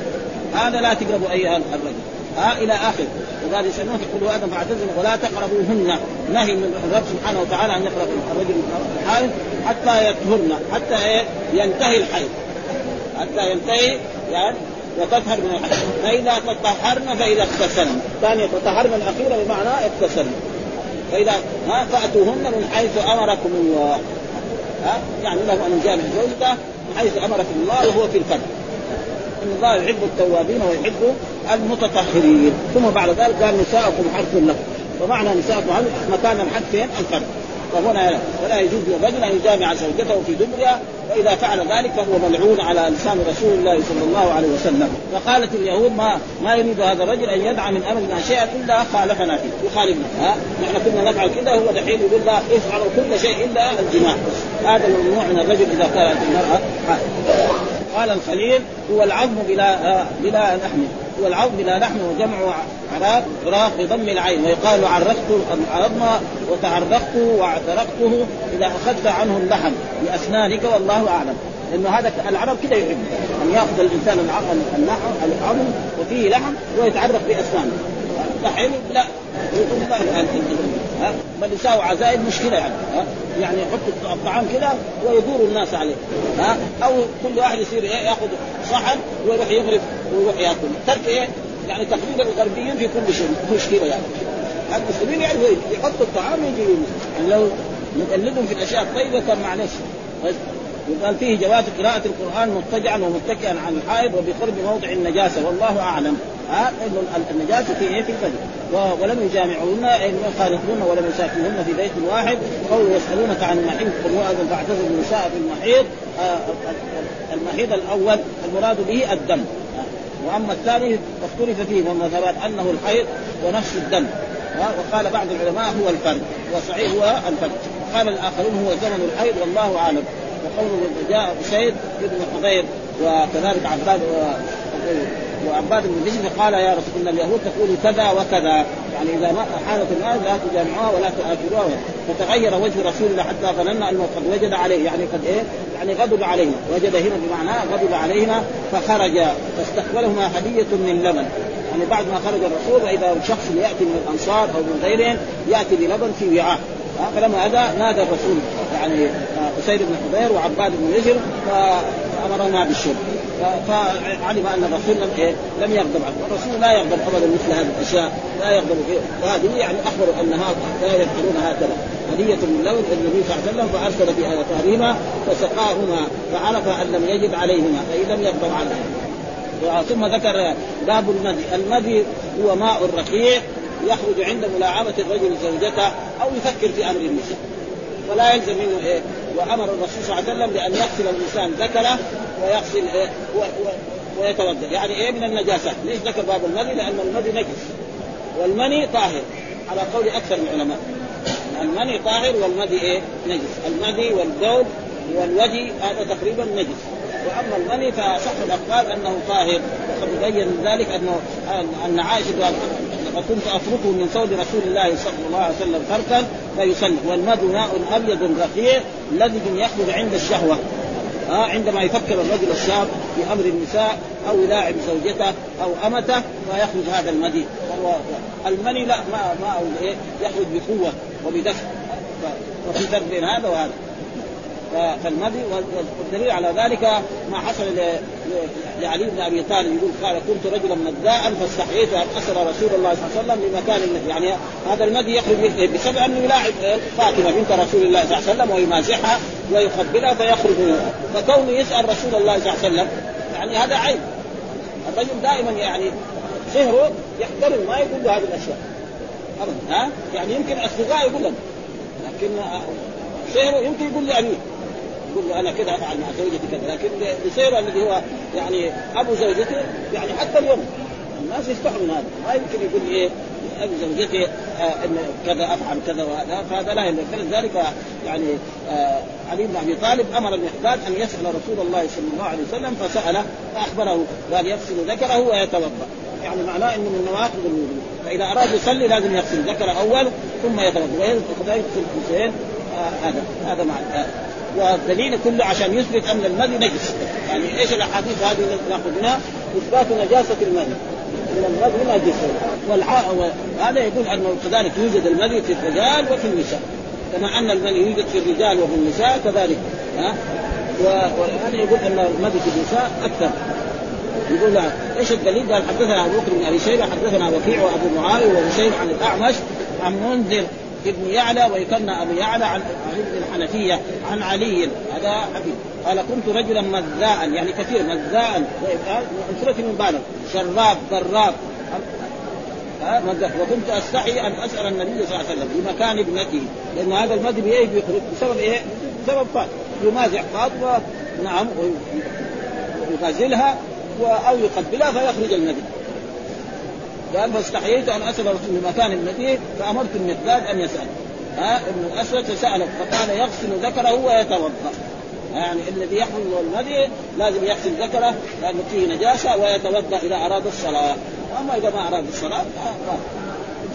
هذا لا تقربوا اي الرجل. ها إلى اخر وقال يسالونك قل هو أذن فاعتزلوا ولا تقربوهن. نهي من الرب سبحانه وتعالى أن يقرب الرجل الحائض حتى يطهرن حتى إيه؟ ينتهي الحيض. حتى ينتهي يعني وتطهر من الحيض. فإذا تطهرن فإذا اغتسلن. ثانية تطهرن الأخيرة بمعنى اغتسلن. فإذا ها فأتوهن من حيث أمركم الله. ها؟ يعني له أن يجامع زوجته من حيث أمركم الله وهو في الفرد إن الله يحب التوابين ويحب المتطهرين. ثم بعد ذلك قال نساءكم حرث لكم. ومعنى نساءكم مكان الحد فين؟ الفرد فهنا ولا يجوز للرجل أن يجامع زوجته في دبرها وإذا فعل ذلك فهو ملعون على لسان رسول الله صلى الله عليه وسلم. فقالت اليهود ما ما يريد هذا الرجل أن يدعى من امرنا شيئا إلا خالفنا فيه. يخالفنا. ها؟ نحن كنا نفعل كذا هو دحين يقول لا افعلوا كل شيء إلا الجماع. هذا الممنوع من الرجل إذا كانت المرأة. قال الخليل هو العظم بلا بلا لحم. هو العظم بلا لحم وجمع عراق عراق بضم العين ويقال عرقت العظم وتعرقته واعترقته إذا أخذت عنه اللحم بأسنانك والله أعلم. لأنه هذا العرب كذا يحب أن يأخذ الإنسان اللحم وفيه لحم ويتعرق بأسنانه. دحين لا. يقول لا بل يساوي عزائم مشكلة يعني ها؟ يعني يحط الطعام كذا ويدور الناس عليه ها؟ أو كل واحد يصير إيه يأخذ صحن ويروح يغرف ويروح يأكل. ترك إيه؟ يعني تقريبا الغربيين في كل شيء مشكلة يعني. المسلمين يعني يحطوا الطعام يجي يعني لو نقلدهم في الأشياء الطيبة كان معلش. وقال فيه جواز قراءة القرآن مضطجعا ومتكئا على الحائض وبقرب موضع النجاسة والله أعلم. ها؟ إنه النجاسة في إيه؟ في البدن ولم يجامعوهن اي لم يخالطوهن ولم يساكنوهن في بيت واحد قول يسألونك عن المحيض قل واذن فاعتزلوا النساء في المحيض. آه المحيض الأول المراد به الدم. وأما الثاني فاختلف فيه والمذهبات أنه الحيض ونفس الدم. وقال بعض العلماء هو الفرد والصحيح هو الفرد. قال الآخرون هو زمن الحيض والله أعلم. وقوله جاء سيد ابن حضير وكذلك عباد وعباد بن بشر قال يا رسول الله اليهود تقول كذا وكذا. يعني إذا ما حانت المال لا تجامعوها ولا تآكلوها. فتغير وجه رسول الله حتى ظننا أنه قد وجد عليه يعني قد إيه؟ يعني غضب عليهما وجد هنا بمعنى غضب عليهما فخرج. فاستقبلهما هدية من لبن. يعني بعد ما خرج الرسول وإذا شخص يأتي من الأنصار أو من غيرهم يأتي بلبن في وعاء. فلما هذا نادى الرسول يعني أسيد بن حضير وعباد بن يزر فامرنا بالشرب فعلم أن الرسول لم إيه؟ لم يغضب عنه، والرسول لا يغضب ابدا مثل هذه الأشياء، لا يغضب فيه، وهذه يعني اخبروا أنها لا يفعلون هكذا، هدية من لون النبي صلى الله عليه وسلم فأرسل باثارهما فسقاهما فعرف أن لم يجد عليهما أي لم يغضب عنهما. ثم ذكر باب المدي، المدي هو ماء رقيق يخرج عند ملاعبة الرجل زوجته أو يفكر في أمر النساء. ولا يلزم منه إيه؟ وأمر الرسول صلى الله عليه وسلم بأن يغسل الإنسان ذكره ويغسل إيه؟ و و ويتوضأ. يعني إيه من النجاسات ليش ذكر باب المني؟ لأن المني نجس. والمني طاهر. على قول أكثر من العلماء. المني طاهر والمدي إيه؟ نجس. المدي والبول والودي هذا تقريبا نجس. وأما المني فصح الأقوال أنه طاهر. وقد يبين ذلك انه أن عائشة وكنت افركه من ثوب رسول الله صلى الله عليه وسلم فركا فيصلي. والمد ماء أبيض رفيع لذج يخرج عند الشهوة. آه عندما يفكر الرجل الشاب في أمر النساء أو يلاعب زوجته أو أمته فيخرج هذا المدي. المني لا ما ما إيه يخرج بقوة وبدفع. وفي فرق بين هذا وهذا. فالمدي والدليل على ذلك ما حصل لعلي بن أبي طالب يقول قال كنت رجلا مداء فاستحييت أن أسر رسول الله صلى الله عليه وسلم لمكان يعني هذا المدي يخرج بسبب انه يلاعب فاطمة بنت رسول الله صلى الله عليه وسلم ويمازحها ويقبلها فيخرج منها. فكونه يسأل رسول الله صلى الله عليه وسلم يعني هذا عيب. الرجل دائما يعني سهره يحترم ما يقول له هذه الأشياء. ابدا ها؟ يعني يمكن اصدقاء يقول لهم لكن سهره يمكن يقول لامير يقول له أنا كذا أفعل مع زوجتي كذا لكن بصير الذي هو يعني أبو زوجته يعني حتى اليوم. الناس يستحوا من هذا. ما يمكن يقول إيه أبو زوجتي آه ان كذا أفعل كذا وهذا فهذا لا يمكن فلذلك يعني آه علي بن أبي طالب أمر المحتاج أن يسأل رسول الله صلى الله عليه وسلم فسأله فأخبره قال يغسل ذكره ويتوضأ. يعني معناه إنه من نواقض الوضوء فإذا أراد يصلي لازم يغسل ذكره أول ثم يتوضأ. ويغسل الحسين. آه هذا هذا معنى. والدليل كله عشان يثبت أن المذي نجس. يعني إيش الأحاديث هذه اللي ناخذ منها إثبات نجاسة المذي إن المذي نجس. وهذا يقول أنه كذلك يوجد المذي في الرجال وفي النساء. كما أن المذي يوجد في الرجال وفي النساء كذلك. ها؟ وهذا يقول أن المذي في النساء أكثر. يقول لا إيش الدليل؟ قال حدثنا أبو بكر بن أبي شيبة حدثنا وكيع وأبو معاوية وهشيم عن الأعمش عن منذر ابن يعلى ويكنى أبو يعلى عن ابن الحنفية عن علي. هذا حديث. قال كنت رجلا مذاء يعني كثير مذاء من بالغ شراب ضراب وكنت أستحي أن أسأل النبي صلى الله عليه وسلم بمكان ابنته لأن هذا المذي بايه بيخرج بسبب إيه؟ بسبب فات يمازح فاطمة نعم ويغازلها أو يقبلها فيخرج المذي قال فاستحييت أن أسأل رسول بمكان ابنته فأمرت المقداد أن يسأل. ها ابن الأسود فساله فقال يغسل ذكره ويتوضأ. يعني الذي يحمل المذي لازم يغسل ذكره لأنه فيه نجاسة ويتوضأ إذا أراد الصلاة. أما إذا ما أراد الصلاة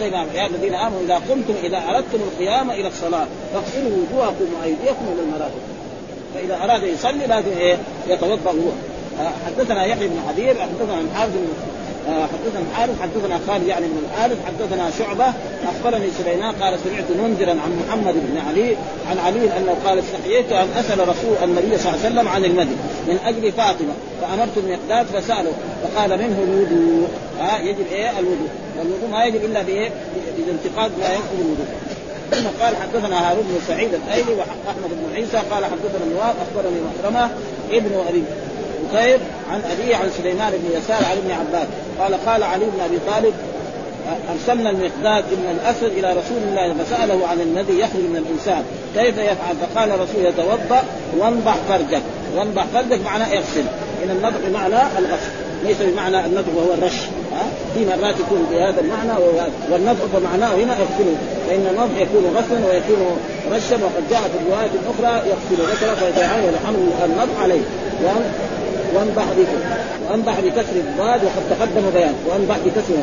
زي ما يا الذين آمنوا إذا قمتم إذا أردتم القيام إلى الصلاة فاغسلوا وجوهكم وأيديكم إلى المرافق. فإذا أراد يصلي لازم إيه؟ يتوضأ هو. حدثنا يحيى بن حذير حدثنا عن حارث حدثنا الحارث حدثنا خالد يعني من الحارث حدثنا شعبة أخبرني سليمان قال سمعت منذرا عن محمد بن علي عن علي أنه قال استحييت أن أسأل رسول النبي صلى الله عليه وسلم عن المدي من أجل فاطمة فأمرت المقداد فسأله فقال منه الوضوء؟ ها يجب إيه؟ الوضوء. والوضوء ما يجب إلا بإيه؟ بالانتقاد لا ينقض الوضوء. ثم قال حدثنا هارون بن سعيد الأيلي وأحمد بن عيسى قال حدثنا النواب أخبرني مكرمة ابن أبي بكير عن أبيه عن سليمان بن يسار عن ابن عباس. قال قال علي بن أبي طالب أرسلنا المقداد بن الأسد إلى رسول الله فسأله عن الذي يخرج من الإنسان. كيف يفعل؟ فقال الرسول يتوضأ وانضح فرجك. وانضح فرجك معناه اغسل. إن النضح بمعنى الغسل ليس بمعنى النضح وهو الرش. ها؟ في مرات يكون بهذا المعنى والنضح فمعناه هنا اغسله. فإن النضح يكون غسلا ويكون رشا وقد جاء في الروايات الاخرى يغسل ذكره فيتعين حمل النضح عليه. وانضح وانضح بكسر الضاد وقد تقدم بيان. وانضح بكسر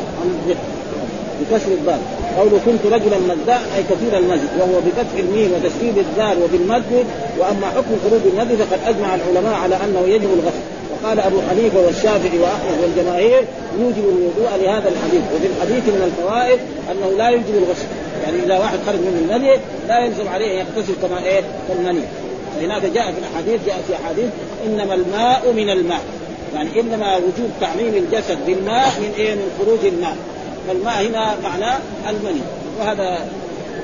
بكسر الضاد. قوله كنت رجلا مزاء أي كثير المزج وهو بفتح الميم وتشديد الدال وبالمد وأما حكم خروج المزج فقد أجمع العلماء على أنه يجب الغسل. وقال أبو حنيفة والشافعي وأحمد والجماهير يوجب الوضوء لهذا الحديث. وفي الحديث من الفوائد أنه لا يوجب الغسل. يعني إذا واحد خرج من المني لا يلزم عليه أن يغتسل كما إيه؟ كالمني. فهناك جاء في الأحاديث جاء في أحاديث إنما الماء من الماء. يعني إنما وجود تعميم الجسد بالماء من إيه؟ من خروج الماء. فالماء هنا معناه المني. وهذا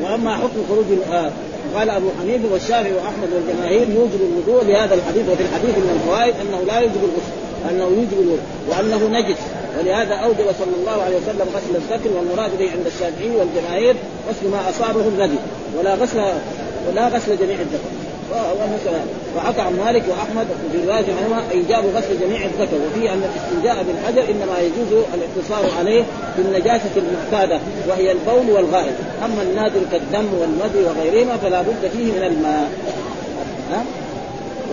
وأما حكم خروج آه قال أبو حنيفة والشافعي وأحمد والجماهير يوجب الوضوء لهذا الحديث وفي الحديث من الفوائد أنه لا يوجب الغسل أنه يوجب الوضوء وأنه نجس. ولهذا أوجب صلى الله عليه وسلم غسل الذكر والمراد به عند الشافعي والجماهير غسل ما أصابه الذي ولا غسل ولا غسل جميع الذكر وحكى عن مالك وأحمد في رواية عنهما ايجاب غسل جميع الذكر وفيه أن الاستنجاء بالحجر إنما يجوز الاقتصار عليه بالنجاسه المعتادة وهي البول والغائط. أما النادر كالدم والمدي وغيرهما فلا بد فيه من الماء. ها؟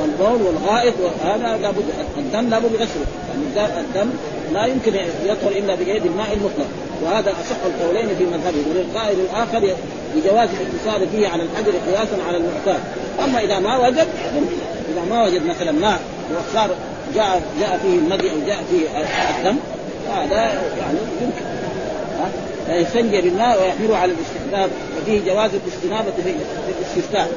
والبول والغائط وهذا لابد الدم لابد غسله يعني الدم لا يمكن يدخل إلا بيد الماء المطلق. وهذا أصح القولين في مذهبه وللقائل الآخر بجواز الاتصال فيه على الحجر قياسا على المعتاد أما إذا ما وجد إذا ما وجد مثلا ماء وصار جاء جاء فيه المدي أو جاء فيه الدم هذا يعني يمكن. يستنجي بالماء ويحمله على الاستحباب وفيه جواز الاستنابة في الاستفتاء.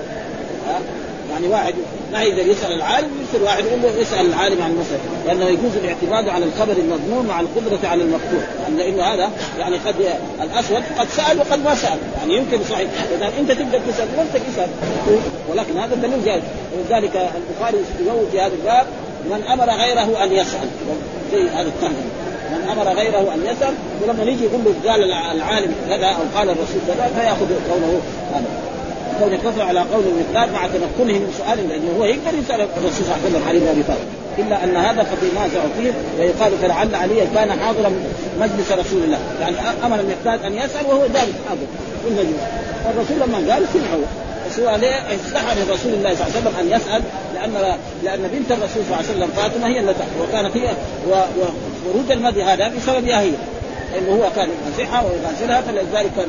يعني واحد ما يقدر يسأل العالم يرسل واحد يقول له يسال العالم عن المسألة لأنه يجوز الاعتماد على الخبر المضمون مع القدرة على المكتوب لأنه هذا يعني قد الأسود قد سأل وقد ما سأل. يعني يمكن صحيح. إذا أنت تقدر تسأل وانت تسال ولكن هذا دليل جائز ولذلك البخاري يقول في هذا الباب من أمر غيره أن يسأل. زي هذا التهمه من أمر غيره أن يسأل. ولما يجي يقول له قال العالم كذا أو قال الرسول كذا فيأخذ قوله هذا. كون يقتصر على قول المقداد مع تمكنه من سؤال لأنه هو يقدر يسأل الرسول صلى الله عليه وسلم علي بن ابي طالب إلا أن هذا قد ينازع فيه ويقال فلعل علي كان حاضرا مجلس رسول الله. يعني أمر المقداد أن يسأل وهو جالس حاضر. في المجلس الرسول لما قال سمعه بس هو ليه استحى من رسول الله صلى الله عليه وسلم أن يسأل لأن لأن بنت الرسول صلى الله عليه وسلم فاطمة هي التي وكانت هي وخروج المدي هذا بسببها هي لأنه هو كان يمسحها ويغسلها فلذلك كان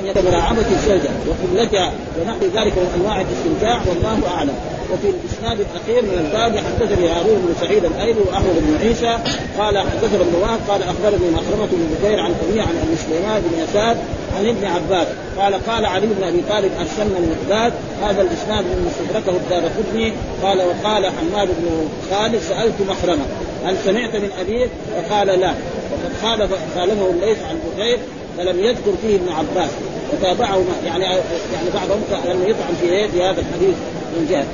أن يتمراعبة الزوجة وقلتها ونحو ذلك من أنواع الاستمتاع والله أعلم وفي الإسناد الأخير من الباب حدثني هارون بن سعيد الأيلي واحمد بن عيسى قال حدثنا ابن وهب قال أخبرني مخرمة بن بكير عن ابي عن أبي سليمان بن يسار عن ابن عباس قال قال علي بن أبي طالب أرسلنا المقداد هذا الإسناد من مستدركه الدار قطني قال وقال حماد بن خالد سألت مخرمة هل سمعت من ابيك؟ فقال لا وقد خالف خالفه الليث عن بكير فلم يذكر فيه ابن عباس وتابعه يعني يعني بعضهم لم يطعن في إيه؟ في هذا الحديث من جهة.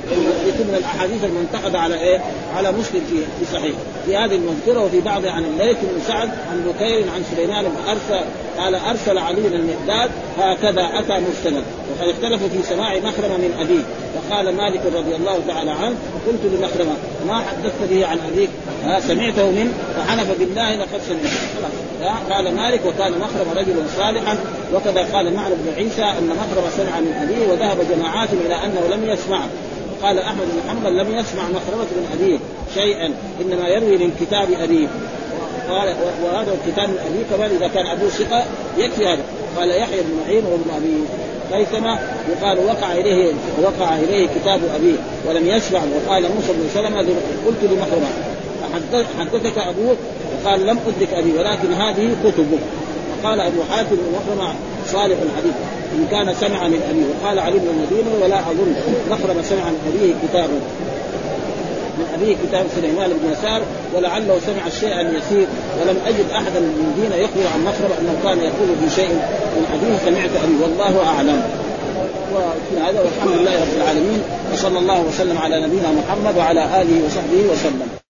من الأحاديث المنتقده على إيه؟ على مسلم في في صحيح. في هذه المذكرة وفي بعض عن الليث بن سعد عن بكير عن سليمان بن ارسل قال أرسل علي بن المقداد هكذا أتى مرسلا وقد اختلفوا في سماع مخرمة من أبيه. فقال مالك رضي الله تعالى عنه قلت لمخرمة ما حدثت به عن أبيك؟ ها سمعته من فحلف بالله لقد سمعته. خلاص. قال مالك وكان مخرم رجلا صالحا. وكذا قال معن بن عيسى أن مخرم سمع من أبيه وذهب جماعات إلى أنه لم يسمعه قال أحمد بن حنبل لم يسمع مخرمة من أبيه شيئا إنما يروي من كتاب أبيه. قال وهذا الكتاب من كمان إذا كان ابوه ثقة يكفي هذا. قال يحيى بن معين وابن أبي هيثمة يقال وقع إليه وقع إليه كتاب ابيه ولم يشفع وقال موسى بن سلمة قلت لمخرمه حدثك أبوك وقال لم أدرك أبي ولكن هذه كتبه. وقال أبو حاتم مخرمه صالح الحديث إن كان سمع من ابيه وقال علي بن المدينة ولا أظن. مخرم سمع من أبيه كتابا من أبيه كتاب سليمان بن يسار ولعله سمع شيئا يسير ولم أجد أحدا من المدينة يخبر عن مخرم أنه كان يقول في شيء من أبيه سمعت ابي والله أعلم. هذا والحمد لله رب العالمين وصلى الله وسلم على نبينا محمد وعلى آله وصحبه وسلم.